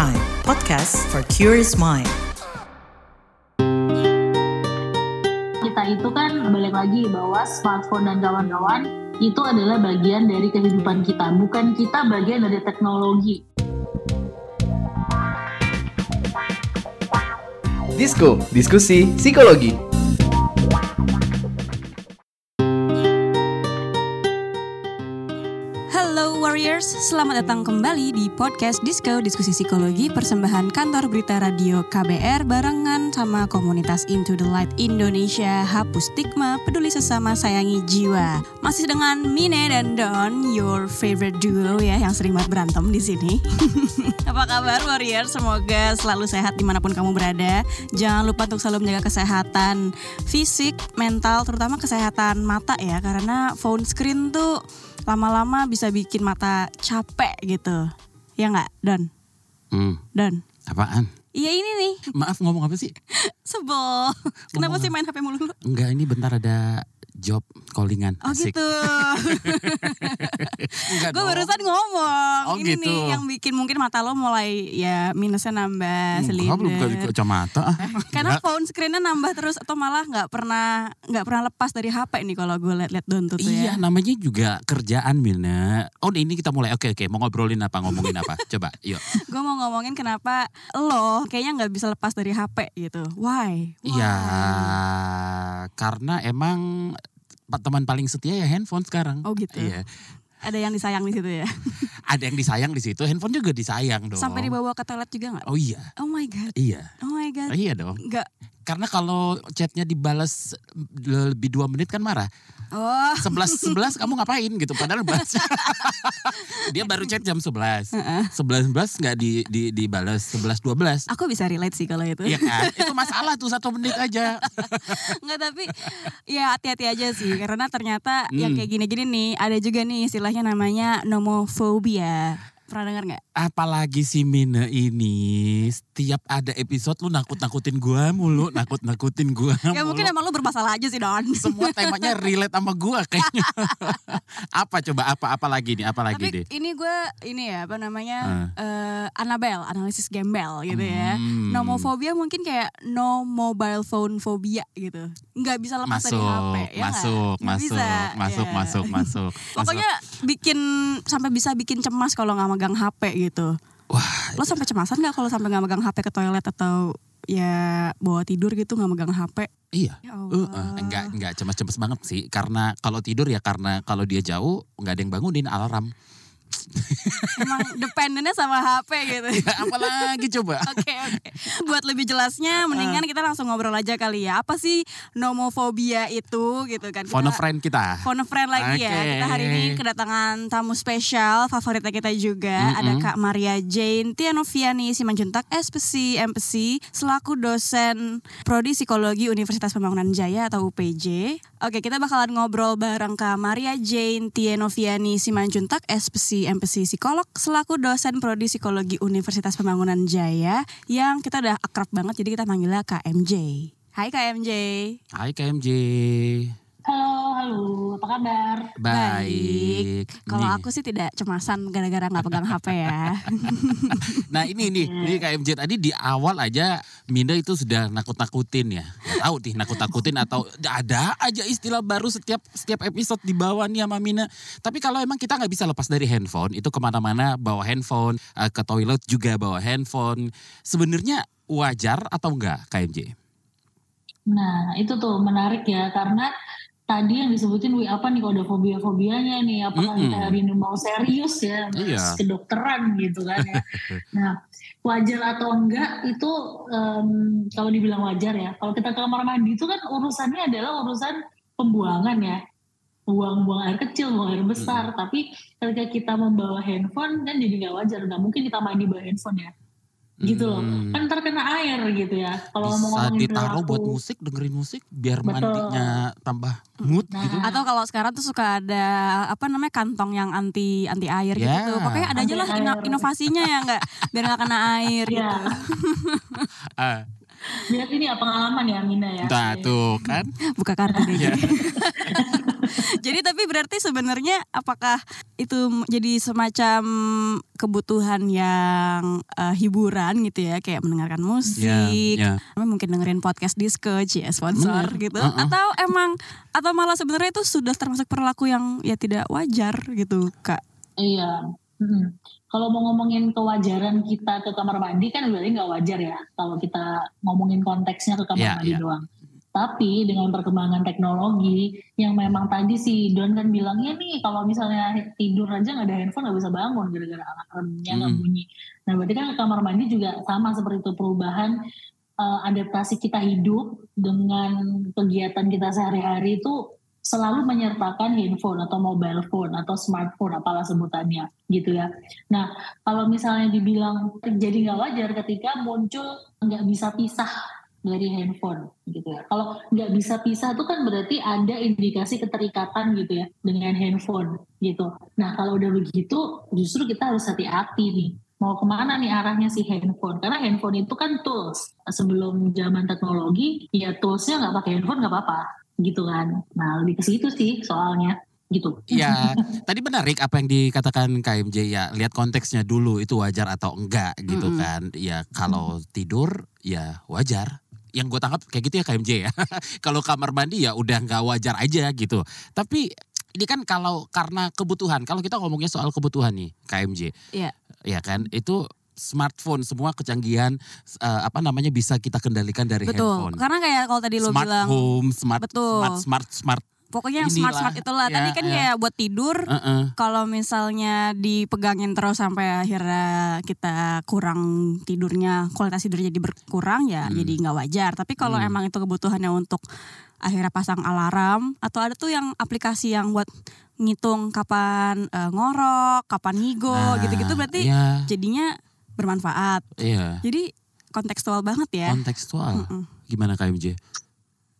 Prime, podcast for curious mind. kita itu kan balik lagi bahwa smartphone dan kawan-kawan itu adalah bagian dari kehidupan kita, bukan kita bagian dari teknologi. Disko, diskusi psikologi. Selamat datang kembali di podcast Disco Diskusi Psikologi persembahan kantor berita radio KBR barengan sama komunitas Into the Light Indonesia Hapus Stigma Peduli Sesama Sayangi Jiwa. Masih dengan Mine dan Don, your favorite duo ya yang sering banget berantem di sini. Apa kabar Warriors? Semoga selalu sehat di mana pun kamu berada. Jangan lupa untuk selalu menjaga kesehatan fisik, mental, terutama kesehatan mata ya karena phone screen tuh lama-lama bisa bikin mata capek gitu. Ya nggak, Don? Hmm, Don. apaan? Iya ini nih, Maaf ngomong apa sih? sebel. Kenapa Ngomong sih main HP mulu? Enggak, ini bentar ada job callingan. Oh Asik. gitu. Gue barusan ngomong. Oh, ini gitu. nih yang bikin mungkin mata lo mulai ya minusnya nambah Enggak, belum buka silinder. kacamata. ah. Karena phone screennya nambah terus atau malah nggak pernah nggak pernah lepas dari HP nih kalau gue liat-liat Don tuh, tuh Iya, ya. namanya juga kerjaan, Mina. Oh, ini kita mulai. Oke, oke. Mau ngobrolin apa? Ngomongin apa? Coba, yuk. Gue mau ngomongin kenapa lo kayaknya nggak bisa lepas dari HP gitu. Why? Iya, karena emang teman paling setia ya handphone sekarang. Oh gitu. Iya. Ada yang disayang di situ ya. Ada yang disayang di situ, handphone juga disayang dong. Sampai dibawa ke toilet juga nggak? Oh iya, Oh my god. iya. Oh my god. Oh, iya dong. Nggak. Karena kalau chatnya dibalas lebih dua menit kan marah. Oh. sebelas sebelas kamu ngapain gitu padahal baca dia baru chat jam 11 11 11 nggak di, di dibalas 11 12 Aku bisa relate sih kalau itu. Iya kan itu masalah tuh satu menit aja Enggak tapi ya hati-hati aja sih karena ternyata yang Hmm. kayak gini-gini nih ada juga nih istilahnya namanya nomophobia. Pernah dengar nggak? apalagi si Mina ini setiap ada episode lu nakut-nakutin gua mulu nakut-nakutin gua Ya mungkin mulu. emang lu bermasalah aja sih Don. semua temanya relate sama gua kayaknya apa coba apa apa lagi nih apa lagi Tapi deh ini gue ini ya apa namanya eh Annabelle analisis gembel gitu ya. Hmm. Nomophobia mungkin kayak no mobile phone phobia gitu. Nggak bisa lepas dari masuk HP ya masuk Nggak masuk bisa, masuk ya. masuk masuk Pokoknya bikin sampai bisa bikin cemas kalau nggak megang HP gitu. Wah, Lo sampai cemasan nggak kalau sampai nggak megang HP ke toilet atau ya bawa tidur gitu nggak megang HP? iya Ya Uh, Allah. uh, enggak enggak cemas-cemas banget sih karena kalau tidur ya karena kalau dia jauh nggak ada yang bangunin alarm. Emang dependennya sama HP gitu. Ya, apalagi coba. Oke oke. Buat lebih jelasnya, mendingan kita langsung ngobrol aja kali ya. Apa sih nomophobia itu gitu kan? Kita- Phone friend kita. Phone friend lagi ya. Oke. Kita hari ini kedatangan tamu spesial favoritnya kita juga. Ada Kak Maria Jane Tianoviani Simanjuntak SPC MPC selaku dosen Prodi Psikologi Universitas Pembangunan Jaya atau UPJ. Oke, kita bakalan ngobrol bareng Kak Maria Jane Tianoviani Simanjuntak SPC MPC Psikolog selaku dosen Prodi Psikologi Universitas Pembangunan Jaya yang kita udah akrab banget jadi kita manggilnya KMJ. Hai KMJ. Hai KMJ. Halo, halo, apa kabar? Baik. Kalau Nih. aku sih tidak cemasan gara-gara nggak pegang HP ya. Nah ini nih, ini KMJ tadi di awal aja Minda itu sudah nakut-nakutin ya. Gak tahu nih nakut-nakutin atau ada aja istilah baru setiap setiap episode di bawah nih sama Mina. Tapi kalau emang kita nggak bisa lepas dari handphone, itu ke mana-mana bawa handphone, eh, ke toilet juga bawa handphone. Sebenarnya wajar atau enggak KMJ? Nah, itu tuh menarik ya karena tadi yang disebutin wih apa nih kalau ada fobia-fobianya nih apakah Mm-mm. kita hari ini mau serius ya Iya. kedokteran gitu kan ya. nah, wajar atau enggak itu em, kalau dibilang wajar ya. Kalau kita ke kamar mandi itu kan urusannya adalah urusan pembuangan ya. Buang-buang air kecil, buang air besar. Tapi ketika kita membawa handphone kan jadi nggak wajar. Nggak mungkin kita mandi bawa handphone ya. Gitu loh. Hmm. Kan terkena air gitu ya. Kalau Bisa ngomongin ditaruh buat musik, dengerin musik biar Betul. mandinya tambah mood Nah. gitu. Atau kalau sekarang tuh suka ada apa namanya kantong yang anti anti air Ya. gitu. Pokoknya ada aja lah ino- inovasinya ya nggak biar nggak kena air Iya. gitu. Ah, Lihat ini ya pengalaman ya Mina ya. Nah tuh kan. Buka kartu deh. Jadi tapi berarti sebenarnya apakah itu jadi semacam kebutuhan yang eh, hiburan gitu ya, kayak mendengarkan musik, Ya, ya. apa mungkin dengerin podcast disco, cie sponsor Bener, gitu, uh-uh. atau emang atau malah sebenarnya itu sudah termasuk perilaku yang ya tidak wajar gitu kak? Iya. Mm. Kalau mau ngomongin kewajaran kita ke kamar mandi kan berarti nggak wajar ya kalau kita ngomongin konteksnya ke kamar Iya, mandi iya. doang. Tapi dengan perkembangan teknologi yang memang tadi si Don kan bilangnya nih kalau misalnya tidur aja nggak ada handphone nggak bisa bangun gara-gara alarmnya nggak Mm. bunyi. Nah berarti kan kamar mandi juga sama seperti itu perubahan eh, adaptasi kita hidup dengan kegiatan kita sehari-hari itu selalu menyertakan handphone atau mobile phone atau smartphone apalah sebutannya gitu ya. Nah kalau misalnya dibilang jadi nggak wajar ketika muncul nggak bisa pisah dari handphone gitu ya. Kalau nggak bisa pisah itu kan berarti ada indikasi keterikatan gitu ya dengan handphone gitu. Nah kalau udah begitu justru kita harus hati-hati nih mau ke mana nih arahnya si handphone karena handphone itu kan tools sebelum zaman teknologi ya toolsnya nggak pakai handphone nggak apa-apa gitu kan nah lebih ke situ sih soalnya gitu Ya, tadi menarik apa yang dikatakan KMJ ya. Lihat konteksnya dulu itu wajar atau enggak gitu Mm-mm. kan. Ya kalau tidur ya wajar. Yang gue tangkap kayak gitu ya KMJ ya. kalau kamar mandi ya udah nggak wajar aja gitu. Tapi ini kan kalau karena kebutuhan. Kalau kita ngomongnya soal kebutuhan nih KMJ. Iya. Ya kan itu smartphone semua kecanggihan eh, apa namanya bisa kita kendalikan dari Betul. handphone. Karena kayak kalau tadi lo smart bilang home, smart Betul. smart smart smart. Pokoknya yang smart smart itulah. Tadi ya, kan ya. kayak buat tidur Heeh. kalau misalnya dipegangin terus sampai akhirnya kita kurang tidurnya kualitas tidur jadi berkurang ya Hmm. jadi nggak wajar tapi kalau Hmm. emang itu kebutuhannya untuk akhirnya pasang alarm atau ada tuh yang aplikasi yang buat ngitung kapan eh, ngorok kapan ngigo Nah, gitu-gitu berarti Iya, jadinya bermanfaat iya. jadi kontekstual banget ya kontekstual. Mm-mm. Gimana KMJ?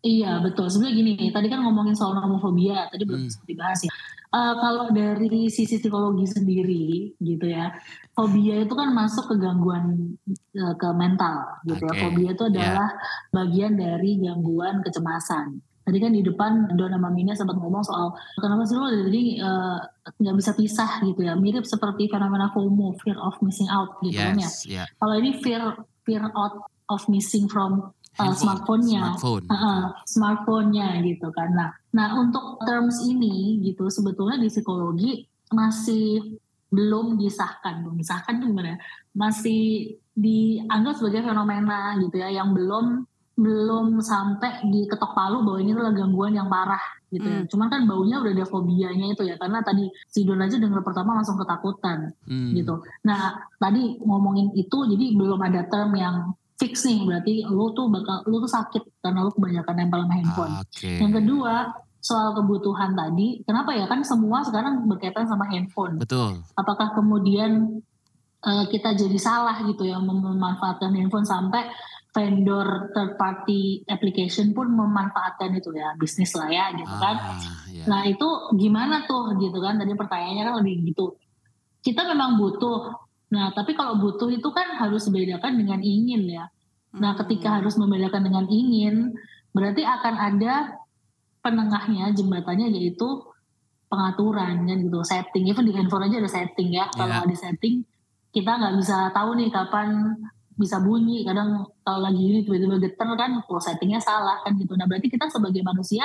Iya betul. Sebenarnya gini, tadi kan ngomongin soal nomofobia, tadi belum Hmm. sempat dibahas ya. Eh, kalau dari sisi psikologi sendiri gitu ya, fobia itu kan masuk ke gangguan eh, ke mental gitu Oke, ya. Fobia itu adalah bagian dari gangguan kecemasan. Tadi kan di depan Dona Mamina sempat ngomong soal kenapa sih lo dari eh, nggak bisa pisah gitu ya, mirip seperti fenomena FOMO, fear of missing out gitu kan ya. Yes, ya. Kalau ini fear fear out of missing from uh, smartphone-nya, Smartphone. Uh-uh, smartphone-nya gitu kan. Nah, nah untuk terms ini gitu sebetulnya di psikologi masih belum disahkan, belum disahkan tuh gimana? Masih dianggap sebagai fenomena gitu ya yang belum belum sampai diketok palu bahwa ini adalah gangguan yang parah gitu ya. Hmm. Cuman kan baunya udah ada fobianya itu ya karena tadi si Don aja dengar pertama langsung ketakutan Hmm. gitu. Nah tadi ngomongin itu jadi belum ada term yang fix nih berarti lu tuh bakal lu tuh sakit karena lu kebanyakan nempel sama handphone. Oke. Yang kedua soal kebutuhan tadi, kenapa ya kan semua sekarang berkaitan sama handphone. Betul. Apakah kemudian eh, kita jadi salah gitu ya mem- memanfaatkan handphone sampai vendor third party application pun memanfaatkan itu ya bisnis lah ya gitu kan. Ah, ya. Nah itu gimana tuh gitu kan tadi pertanyaannya kan lebih gitu. Kita memang butuh. Nah tapi kalau butuh itu kan harus dibedakan dengan ingin ya. Nah Hmm. ketika harus membedakan dengan ingin berarti akan ada penengahnya jembatannya yaitu pengaturan kan gitu setting. Even di handphone aja ada setting ya. Kalau Iya. nggak di setting kita nggak bisa tahu nih kapan bisa bunyi kadang kalau lagi ini tiba-tiba geter kan kalau settingnya salah kan gitu nah berarti kita sebagai manusia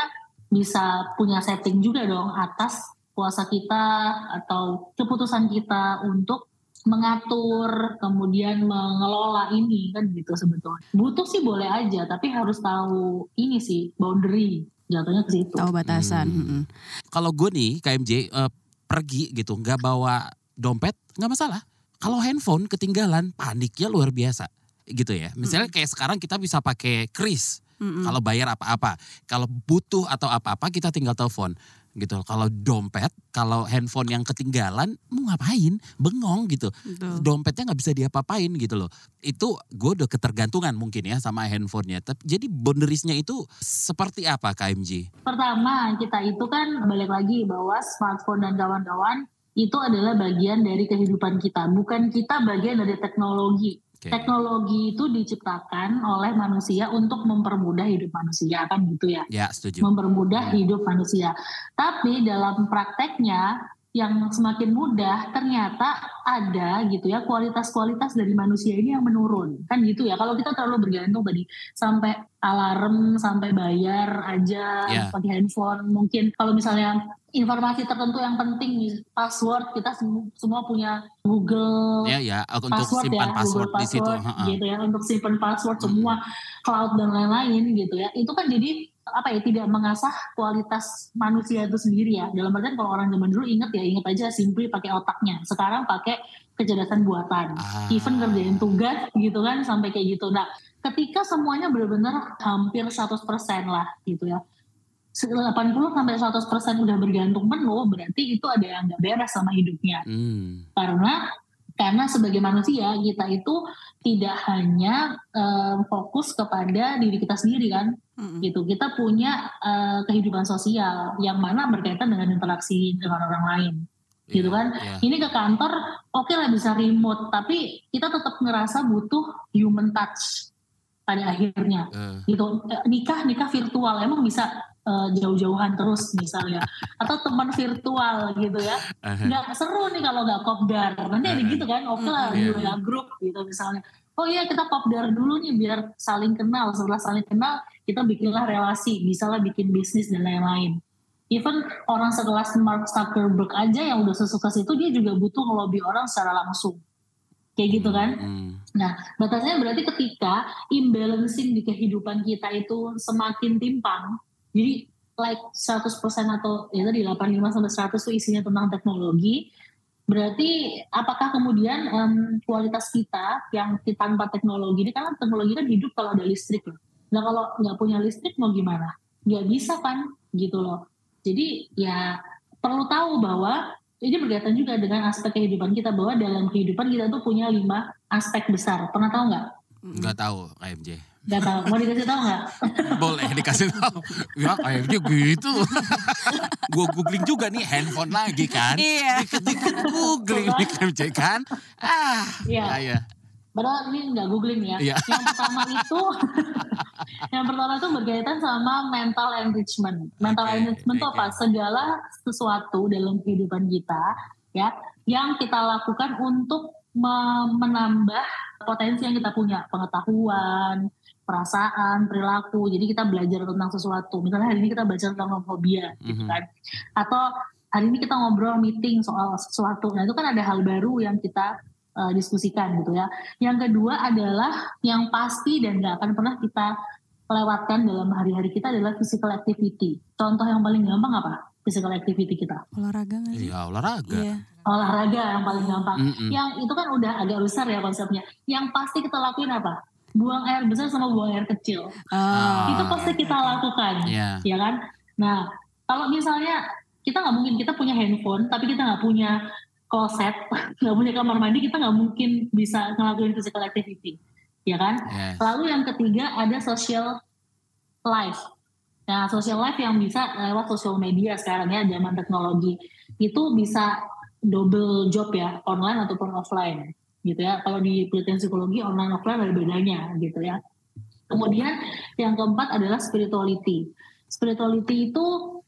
bisa punya setting juga dong atas kuasa kita atau keputusan kita untuk mengatur kemudian mengelola ini kan gitu sebetulnya butuh sih boleh aja tapi harus tahu ini sih boundary jatuhnya ke situ tahu batasan Hmm. mm-mm. Kalau gue nih KMJ eh, pergi gitu nggak bawa dompet nggak masalah. Kalau handphone ketinggalan paniknya luar biasa gitu ya. Misalnya kayak sekarang kita bisa pakai kris Mm-mm. kalau bayar apa-apa. Kalau butuh atau apa-apa kita tinggal telepon gitu. Kalau dompet, kalau handphone yang ketinggalan mau ngapain? Bengong gitu. Betul. Dompetnya nggak bisa diapa-apain gitu loh. Itu gue udah ketergantungan mungkin ya sama handphonenya. Tapi jadi boundariesnya itu seperti apa KMJ? Pertama, kita itu kan balik lagi bahwa smartphone dan kawan-kawan itu adalah bagian dari kehidupan kita, bukan kita bagian dari teknologi Oke. Teknologi itu diciptakan oleh manusia untuk mempermudah hidup manusia kan gitu ya. Ya, setuju. mempermudah hidup manusia. Tapi dalam prakteknya yang semakin mudah ternyata ada gitu ya kualitas-kualitas dari manusia ini yang menurun kan gitu ya kalau kita terlalu bergantung tadi sampai alarm sampai bayar aja Ya. pakai handphone mungkin kalau misalnya informasi tertentu yang penting password kita sem- semua punya Google Ya, ya, untuk password simpan ya, password Google di situ. password, gitu ya untuk simpan password Hmm. semua cloud dan lain-lain gitu ya itu kan jadi apa ya tidak mengasah kualitas manusia itu sendiri ya. Dalam artian kalau orang zaman dulu inget ya inget aja simply pakai otaknya. Sekarang pakai kecerdasan buatan. Ah. even kerjain tugas gitu kan sampai kayak gitu. Nah ketika semuanya benar-benar hampir 100% lah gitu ya. 80 sampai 100% udah bergantung penuh berarti itu ada yang nggak beres sama hidupnya. Hmm. karena karena sebagai manusia kita itu tidak hanya eh, fokus kepada diri kita sendiri kan? Mm-mm. gitu. Kita punya eh, kehidupan sosial yang mana berkaitan dengan interaksi dengan orang lain. Gitu Iya, kan? iya. ini ke kantor oke lah bisa remote tapi kita tetap ngerasa butuh human touch pada akhirnya. Eh, gitu. Nikah nikah virtual emang bisa eh, jauh-jauhan terus misalnya. Atau teman virtual gitu ya. Nggak seru nih kalau nggak kopdar nanti ada gitu kan oke lah Iya. di WA grup gitu misalnya. Oh iya kita kopdar dulu nih biar saling kenal. Setelah saling kenal kita bikinlah relasi. Bisalah bikin bisnis dan lain-lain. Even orang sekelas Mark Zuckerberg aja yang udah sesukses itu dia juga butuh ngelobi orang secara langsung. Kayak gitu kan? Hmm. Nah, batasnya berarti ketika imbalancing di kehidupan kita itu semakin timpang, jadi like 100% atau ya tadi 85 sampai 100 itu isinya tentang teknologi, berarti apakah kemudian em, kualitas kita yang tanpa teknologi ini karena teknologi kan hidup kalau ada listrik loh. Nah kalau nggak punya listrik mau gimana? Nggak bisa kan gitu loh. Jadi ya perlu tahu bahwa ini berkaitan juga dengan aspek kehidupan kita bahwa dalam kehidupan kita tuh punya lima aspek besar. Pernah tahu nggak? Nggak tahu KMJ. Nggak tahu. Mau dikasih tahu nggak? Boleh dikasih tahu. Ya KMJ gitu. Gue googling juga nih handphone lagi kan. Iya. Dikit-dikit googling nih KMJ kan. Ah, Iya. ya, ya. Padahal ini nggak googling ya. Iya. Yang pertama itu, yang pertama itu berkaitan sama mental enrichment. Mental Oke, enrichment itu oke, apa? Segala sesuatu dalam kehidupan kita, ya, yang kita lakukan untuk me- menambah potensi yang kita punya, pengetahuan, perasaan, perilaku. Jadi kita belajar tentang sesuatu. Misalnya hari ini kita belajar tentang fobia, gitu Mhm. kan? Atau hari ini kita ngobrol meeting soal sesuatu. Nah itu kan ada hal baru yang kita uh, diskusikan gitu ya. Yang kedua adalah yang pasti dan nggak akan pernah kita lewatkan dalam hari-hari kita adalah physical activity. Contoh yang paling gampang apa? Physical activity kita. Olahraga nggak sih? Iya olahraga. Iya. Olahraga yang paling gampang. Mm-mm. Yang itu kan udah agak besar ya konsepnya. Yang pasti kita lakuin apa? Buang air besar sama buang air kecil. Ah, itu pasti kita lakukan. Iya. ya kan? Nah, kalau misalnya kita nggak mungkin kita punya handphone, tapi kita nggak punya kloset, nggak punya kamar mandi, kita nggak mungkin bisa ngelakuin physical activity, ya kan? Yes. Lalu yang ketiga ada social life. Nah, social life yang bisa lewat social media sekarang ya, zaman teknologi itu bisa double job ya, online ataupun offline, gitu ya. Kalau di penelitian psikologi online offline ada bedanya, gitu ya. Kemudian yang keempat adalah spirituality. Spirituality itu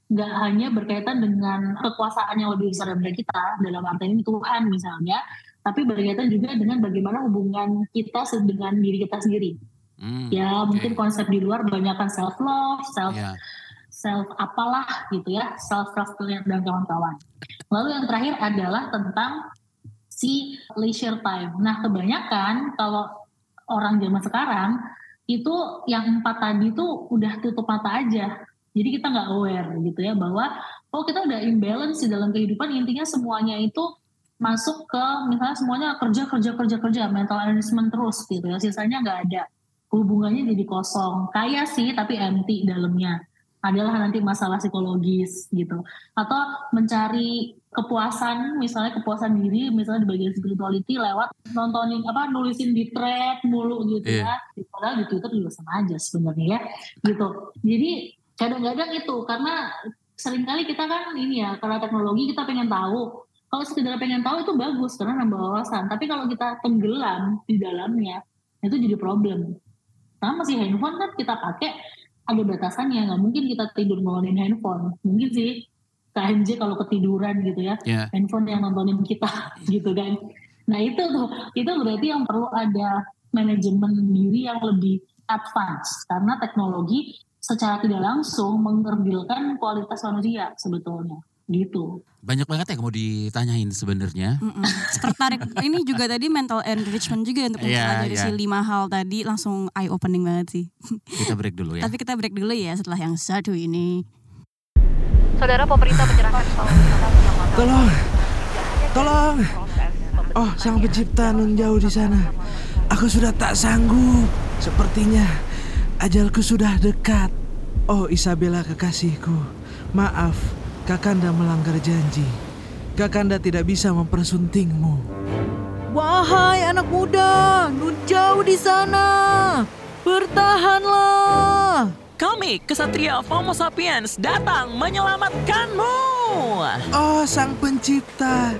nggak hanya berkaitan dengan kekuasaan yang lebih besar daripada kita, dalam arti ini Tuhan misalnya, tapi berkaitan juga dengan bagaimana hubungan kita dengan diri kita sendiri. Hmm, Ya mungkin konsep di luar banyakkan self love, self Iya. self apalah gitu ya, self trust dan kawan-kawan. Lalu yang terakhir adalah tentang si leisure time. Nah kebanyakan kalau orang zaman sekarang itu yang empat tadi tuh udah tutup mata aja. Jadi kita nggak aware gitu ya bahwa oh kita udah imbalance di dalam kehidupan intinya semuanya itu masuk ke misalnya semuanya kerja kerja kerja kerja mental management terus gitu ya sisanya nggak ada hubungannya jadi kosong kaya sih tapi empty dalamnya adalah nanti masalah psikologis gitu atau mencari kepuasan misalnya kepuasan diri misalnya di bagian spirituality lewat nontonin apa nulisin di thread mulu gitu Iya. ya padahal di Twitter juga sama aja sebenarnya ya gitu jadi kadang-kadang itu karena sering kali kita kan ini ya karena teknologi kita pengen tahu kalau sekedar pengen tahu itu bagus karena nambah wawasan. Tapi kalau kita tenggelam di dalamnya, itu jadi problem. Sama sih handphone kan kita pakai ada batasannya. Nggak mungkin kita tidur nontonin handphone. Mungkin sih KMJ kalau ketiduran gitu ya, Ya. handphone yang nontonin kita gitu kan. Nah itu tuh, itu berarti yang perlu ada manajemen diri yang lebih advance. Karena teknologi secara tidak langsung mengerdilkan kualitas manusia sebetulnya. Gitu. Banyak banget yang mau ditanyain sebenarnya. Tertarik ini juga tadi mental enrichment juga untuk Iya, mempelajari iya. si lima hal tadi langsung eye opening banget sih. Kita break dulu ya. Tapi kita break dulu ya setelah yang satu ini. Saudara pemerintah menyerahkan Tolong, tolong. Oh, sang pencipta nun jauh di sana. Aku sudah tak sanggup. Sepertinya ajalku sudah dekat. Oh, Isabella kekasihku. Maaf, Kakanda melanggar janji. Kakanda tidak bisa mempersuntingmu. Wahai anak muda, nun jauh di sana. Bertahanlah. Kami, Kesatria Homo Sapiens, datang menyelamatkanmu. Oh, sang pencipta.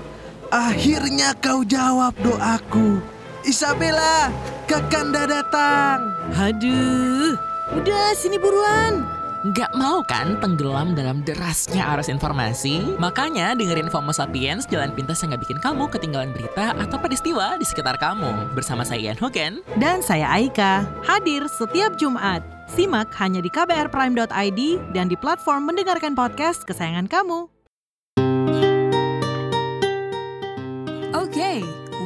Akhirnya kau jawab doaku. Isabella, Kakanda datang. Aduh, udah sini buruan. Nggak mau kan tenggelam dalam derasnya arus informasi? Makanya dengerin FOMO Sapiens, jalan pintas yang nggak bikin kamu ketinggalan berita atau peristiwa di sekitar kamu. Bersama saya Ian Hogan. Dan saya Aika, hadir setiap Jumat. Simak hanya di kbrprime.id dan di platform mendengarkan podcast kesayangan kamu.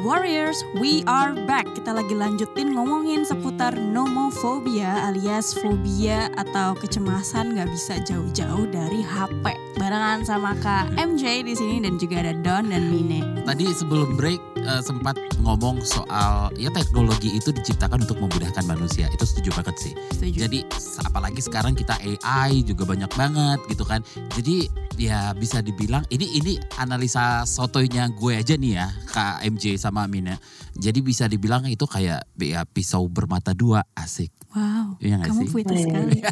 Warriors, we are back. Kita lagi lanjutin ngomongin seputar nomophobia alias fobia atau kecemasan nggak bisa jauh-jauh dari HP. Barengan sama Kak MJ di sini dan juga ada Don dan Mine. Tadi sebelum break eh, sempat ngomong soal ya teknologi itu diciptakan untuk memudahkan manusia. Itu setuju banget sih. Setuju. Jadi apalagi sekarang kita AI juga banyak banget gitu kan. Jadi ya bisa dibilang ini ini analisa sotoynya gue aja nih ya Kak MJ sama Amina. Jadi bisa dibilang itu kayak ya pisau bermata dua asik. Wow, Iya nggak kamu sih? puitis Iya. sekali.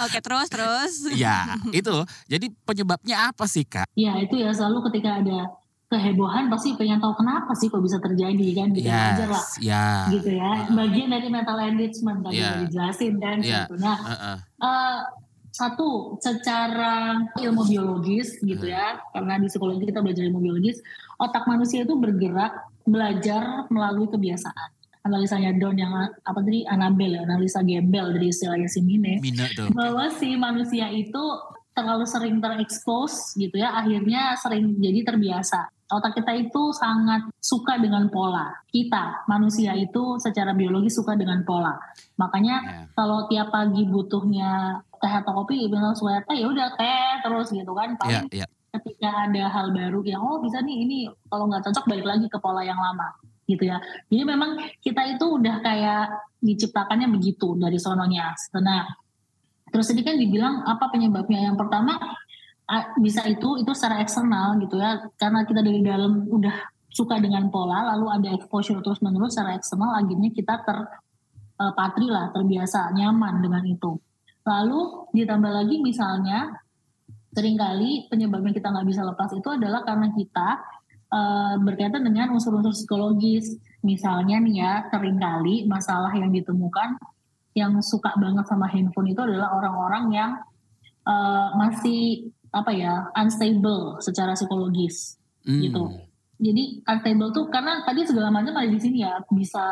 Oke, terus terus. Ya itu. Jadi penyebabnya apa sih Kak? Ya itu ya selalu ketika ada kehebohan pasti pengen tahu kenapa sih kok bisa terjadi kan gitu aja lah Yes, ya. gitu ya bagian dari mental enrichment tadi Iya. udah dijelasin kan Iya. gitu. nah Heeh. eh, satu secara ilmu biologis gitu Hmm. ya karena di psikologi kita belajar ilmu biologis otak manusia itu bergerak belajar melalui kebiasaan. Analisanya Don yang apa tadi Anabel ya analisa gembel dari istilahnya si Mine bahwa si manusia itu terlalu sering terekspos gitu ya akhirnya sering jadi terbiasa. Otak kita itu sangat suka dengan pola. Kita manusia itu secara biologis suka dengan pola. Makanya Ya. kalau tiap pagi butuhnya teh atau kopi bilang teh ya udah teh terus gitu kan paling iya. ketika ada hal baru yang oh bisa nih ini kalau nggak cocok balik lagi ke pola yang lama gitu ya. Jadi memang kita itu udah kayak diciptakannya begitu dari sononya. Nah terus tadi kan dibilang apa penyebabnya? Yang pertama bisa itu itu secara eksternal gitu ya. Karena kita dari dalam udah suka dengan pola lalu ada exposure terus menerus secara eksternal akhirnya kita terpatri lah terbiasa nyaman dengan itu lalu ditambah lagi misalnya sering kali penyebabnya kita nggak bisa lepas itu adalah karena kita eh, berkaitan dengan unsur-unsur psikologis misalnya nih ya sering kali masalah yang ditemukan yang suka banget sama handphone itu adalah orang-orang yang eh, masih apa ya unstable secara psikologis Hmm. gitu. Jadi unstable tuh karena tadi segala macam ada di sini ya bisa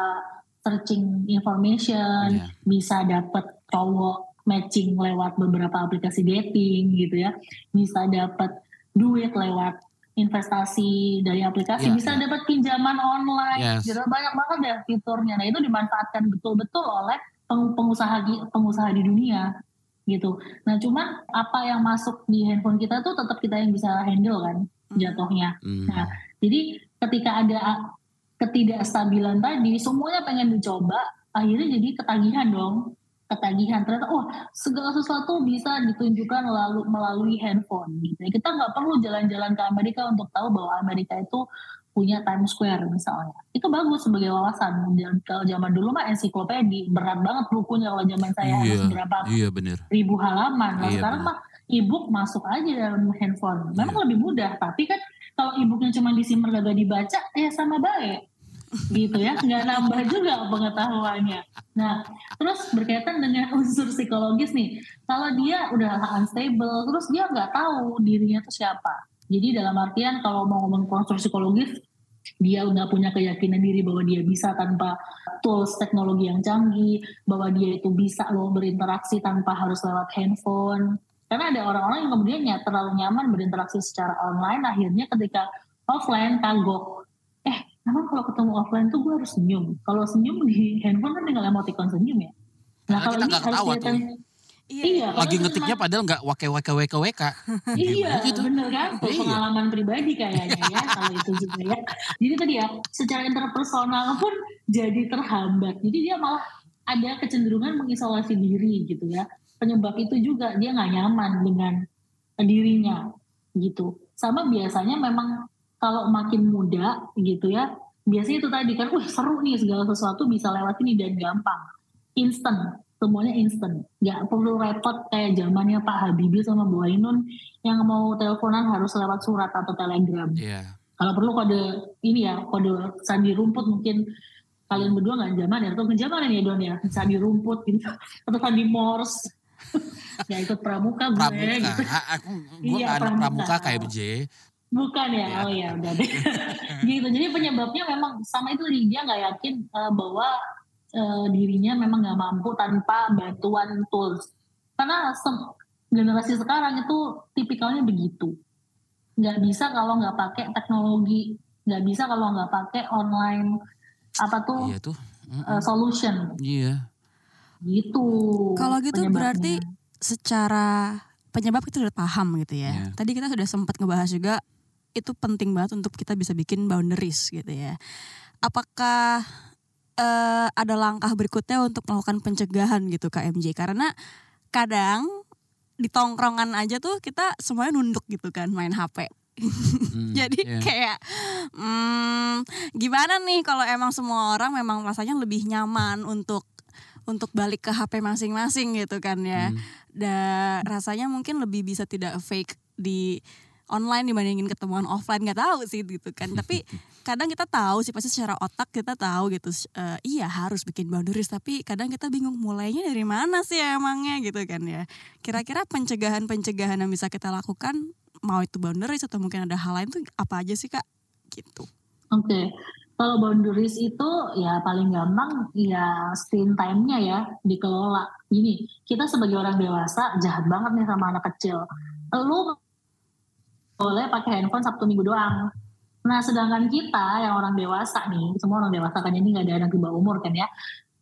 searching information, Iya. bisa dapat cowok matching lewat beberapa aplikasi dating gitu ya, bisa dapat duit lewat investasi dari aplikasi, Iya, bisa iya. dapat pinjaman online, Yes. gitu banyak banget ya fiturnya. Nah itu dimanfaatkan betul-betul oleh peng- pengusaha di- pengusaha di dunia gitu. Nah cuman apa yang masuk di handphone kita tuh tetap kita yang bisa handle kan jatuhnya. Hmm. Nah, jadi ketika ada ketidakstabilan tadi, semuanya pengen dicoba, akhirnya jadi ketagihan dong. Ketagihan ternyata, oh segala sesuatu bisa ditunjukkan lalu melalui handphone. Gitu. Kita nggak perlu jalan-jalan ke Amerika untuk tahu bahwa Amerika itu punya Times Square misalnya. Itu bagus sebagai wawasan. Dan kalau zaman dulu mah ensiklopedi, berat banget bukunya kalau zaman saya Iya, harus berapa Iya bener. ribu halaman. Nah, Iya, sekarang mah e-book masuk aja dalam handphone. Memang lebih mudah, tapi kan kalau e-booknya cuma disimpan gak dibaca, ya sama baik gitu ya nggak nambah juga pengetahuannya nah terus berkaitan dengan unsur psikologis nih kalau dia udah unstable terus dia nggak tahu dirinya itu siapa jadi dalam artian kalau mau ngomong konstruk psikologis dia nggak punya keyakinan diri bahwa dia bisa tanpa tools teknologi yang canggih, bahwa dia itu bisa loh berinteraksi tanpa harus lewat handphone. Karena ada orang-orang yang kemudian ya terlalu nyaman berinteraksi secara online, akhirnya ketika offline kagok. Memang kalau ketemu offline tuh gue harus senyum. Kalau senyum di handphone kan tinggal emoticon senyum ya. Nah, kalau ini harus kelihatan Iya, iya lagi ngetiknya padahal nggak wake wake wake wake. iya, gitu. bener kan? Iya. Pengalaman pribadi kayaknya ya kalau itu juga ya. Jadi tadi ya, secara interpersonal pun jadi terhambat. Jadi dia malah ada kecenderungan mengisolasi diri gitu ya. Penyebab itu juga dia nggak nyaman dengan dirinya gitu. Sama biasanya memang kalau makin muda gitu ya, biasanya itu tadi kan, wah seru nih segala sesuatu bisa lewat ini dan gampang, instant semuanya instan nggak perlu repot kayak zamannya Pak Habibie sama Bu Ainun yang mau teleponan harus lewat surat atau telegram. Yeah. kalau perlu kode ini ya kode sandi rumput mungkin kalian berdua nggak zaman ya atau zaman ya Don ya? Sandi rumput gitu atau sandi morse ya ikut pramuka gue pramuka. gitu. Aku gue iya, pramuka, pramuka. kayak BJ Bukan ya, ya. oh ya udah deh. gitu. Jadi penyebabnya memang sama itu dia nggak yakin uh, bahwa uh, dirinya memang nggak mampu tanpa bantuan tools. Karena generasi sekarang itu tipikalnya begitu. Nggak bisa kalau nggak pakai teknologi, nggak bisa kalau nggak pakai online apa tuh, iya tuh. Mm -mm. Uh, solution. Iya. Gitu. Kalau gitu berarti secara penyebab kita sudah paham gitu ya. Yeah. Tadi kita sudah sempat ngebahas juga itu penting banget untuk kita bisa bikin boundaries gitu ya. Apakah uh, ada langkah berikutnya untuk melakukan pencegahan gitu KMJ karena kadang di tongkrongan aja tuh kita semuanya nunduk gitu kan main HP. Hmm, Jadi yeah. kayak hmm, gimana nih kalau emang semua orang memang rasanya lebih nyaman untuk untuk balik ke HP masing-masing gitu kan ya. Hmm. Dan rasanya mungkin lebih bisa tidak fake di online dibandingin ketemuan offline nggak tahu sih gitu kan tapi kadang kita tahu sih pasti secara otak kita tahu gitu uh, iya harus bikin boundaries tapi kadang kita bingung mulainya dari mana sih emangnya gitu kan ya kira-kira pencegahan-pencegahan yang bisa kita lakukan mau itu boundaries atau mungkin ada hal lain tuh apa aja sih kak gitu oke okay. Kalau boundaries itu ya paling gampang ya screen time-nya ya dikelola. Gini, kita sebagai orang dewasa jahat banget nih sama anak kecil. Lu boleh pakai handphone Sabtu Minggu doang. Nah, sedangkan kita yang orang dewasa nih, semua orang dewasa kan ini nggak ada anak di bawah umur kan ya,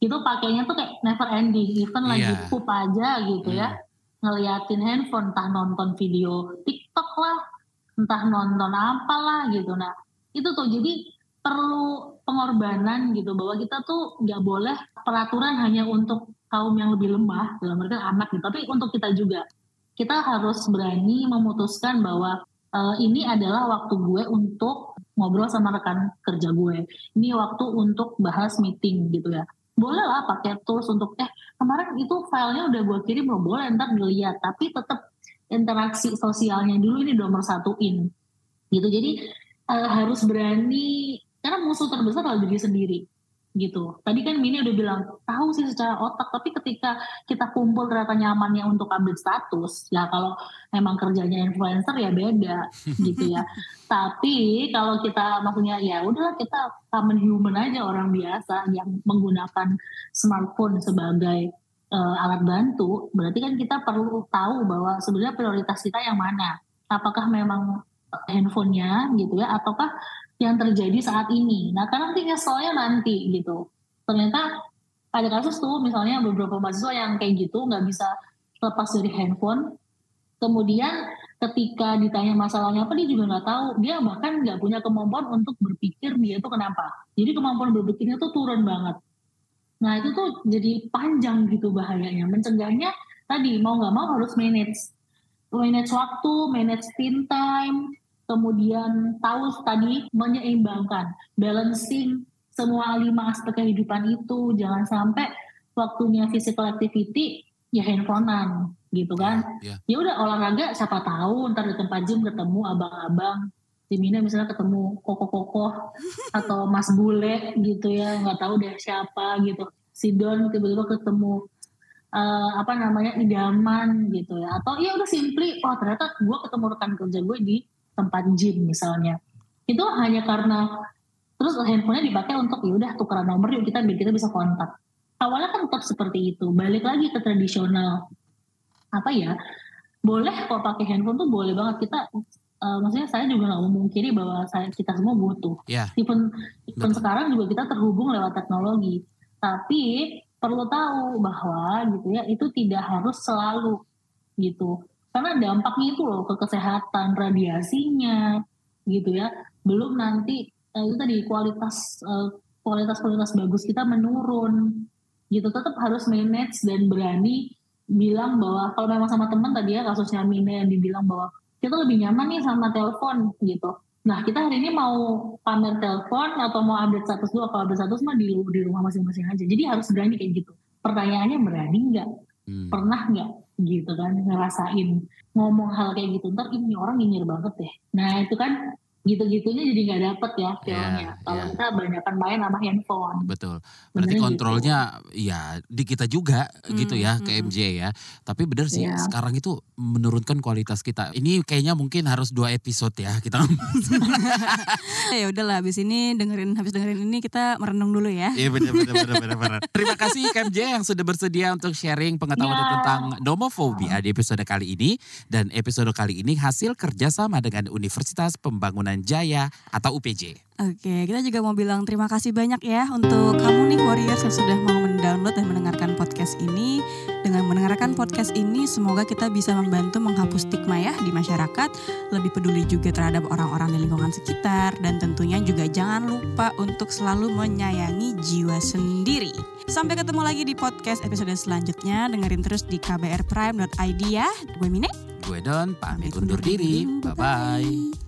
itu pakainya tuh kayak never ending, even yeah. lagi iya. pup aja gitu yeah. ya, hmm. ngeliatin handphone, entah nonton video TikTok lah, entah nonton apa lah gitu. Nah, itu tuh jadi perlu pengorbanan gitu bahwa kita tuh nggak boleh peraturan hanya untuk kaum yang lebih lemah dalam arti anak gitu, tapi untuk kita juga kita harus berani memutuskan bahwa uh, ini adalah waktu gue untuk ngobrol sama rekan kerja gue. Ini waktu untuk bahas meeting gitu ya. Boleh lah pakai tools untuk eh kemarin itu filenya udah gue kirim lo boleh ntar dilihat tapi tetap interaksi sosialnya dulu ini nomor satuin gitu. Jadi uh, harus berani karena musuh terbesar adalah diri sendiri gitu. Tadi kan Mini udah bilang tahu sih secara otak, tapi ketika kita kumpul ternyata nyamannya untuk update status, ya kalau emang kerjanya influencer ya beda gitu ya. tapi kalau kita maksudnya ya udahlah kita common human aja orang biasa yang menggunakan smartphone sebagai uh, alat bantu, berarti kan kita perlu tahu bahwa sebenarnya prioritas kita yang mana. Apakah memang handphonenya gitu ya, ataukah yang terjadi saat ini. Nah, karena nanti nyeselnya nanti gitu. Ternyata ada kasus tuh misalnya beberapa mahasiswa yang kayak gitu nggak bisa lepas dari handphone. Kemudian ketika ditanya masalahnya apa dia juga nggak tahu. Dia bahkan nggak punya kemampuan untuk berpikir dia itu kenapa. Jadi kemampuan berpikirnya tuh turun banget. Nah itu tuh jadi panjang gitu bahayanya. Mencegahnya tadi mau nggak mau harus manage. Manage waktu, manage screen time, kemudian tahu tadi menyeimbangkan, balancing semua lima aspek kehidupan itu, jangan sampai waktunya physical activity ya handphonean gitu kan. Iya. Ya udah olahraga siapa tahu ntar di tempat gym ketemu abang-abang si Mina misalnya ketemu koko-koko atau Mas Bule gitu ya nggak tahu deh siapa gitu. Si Don tiba-tiba ketemu eh, apa namanya idaman gitu ya atau ya udah simply oh ternyata gue ketemu rekan kerja gue di tempat gym misalnya. Itu hanya karena terus handphonenya dipakai untuk ya udah tukeran nomor yuk kita biar kita bisa kontak. Awalnya kan tetap seperti itu. Balik lagi ke tradisional apa ya boleh kok pakai handphone tuh boleh banget. Kita eh, maksudnya saya juga nggak memungkiri bahwa saya kita semua butuh. Ya. even even Betul. sekarang juga kita terhubung lewat teknologi. Tapi perlu tahu bahwa gitu ya itu tidak harus selalu gitu karena dampaknya itu loh ke kesehatan radiasinya gitu ya. Belum nanti eh, itu tadi kualitas eh, kualitas kualitas bagus kita menurun. Gitu tetap harus manage dan berani bilang bahwa kalau memang sama teman tadi ya kasusnya Mina yang dibilang bahwa kita lebih nyaman nih sama telepon gitu. Nah kita hari ini mau pamer telepon atau mau update status dulu kalau update status mah di, di rumah masing-masing aja. Jadi harus berani kayak gitu. Pertanyaannya berani nggak? Hmm. pernah nggak gitu kan ngerasain ngomong hal kayak gitu ntar ini orang nyinyir banget deh. Nah itu kan gitu-gitunya jadi nggak dapet ya feelnya kalau ya. kita banyakan main sama handphone Betul. Berarti gitu. kontrolnya ya di kita juga gitu ya ke hmm. MJ ya. Tapi benar sih Iya. sekarang itu menurunkan kualitas kita. Ini kayaknya mungkin harus dua episode ya kita. ya udahlah habis ini dengerin habis dengerin ini kita merenung dulu ya. Iya benar benar benar benar benar. Terima kasih KMJ yang sudah bersedia untuk sharing pengetahuan Ya. tentang nomofobia di episode kali ini dan episode kali ini hasil kerjasama dengan Universitas Pembangunan Jaya atau UPJ. Oke, kita juga mau bilang terima kasih banyak ya untuk kamu nih Warriors yang sudah mau mendownload dan mendengarkan podcast ini. Dengan mendengarkan podcast ini, semoga kita bisa membantu menghapus stigma ya di masyarakat, lebih peduli juga terhadap orang-orang di lingkungan sekitar, dan tentunya juga jangan lupa untuk selalu menyayangi jiwa sendiri. Sampai ketemu lagi di podcast episode selanjutnya. Dengerin terus di kbrprime.id ya. Gue Mine. Gue Don, pamit undur diri. Bye-bye.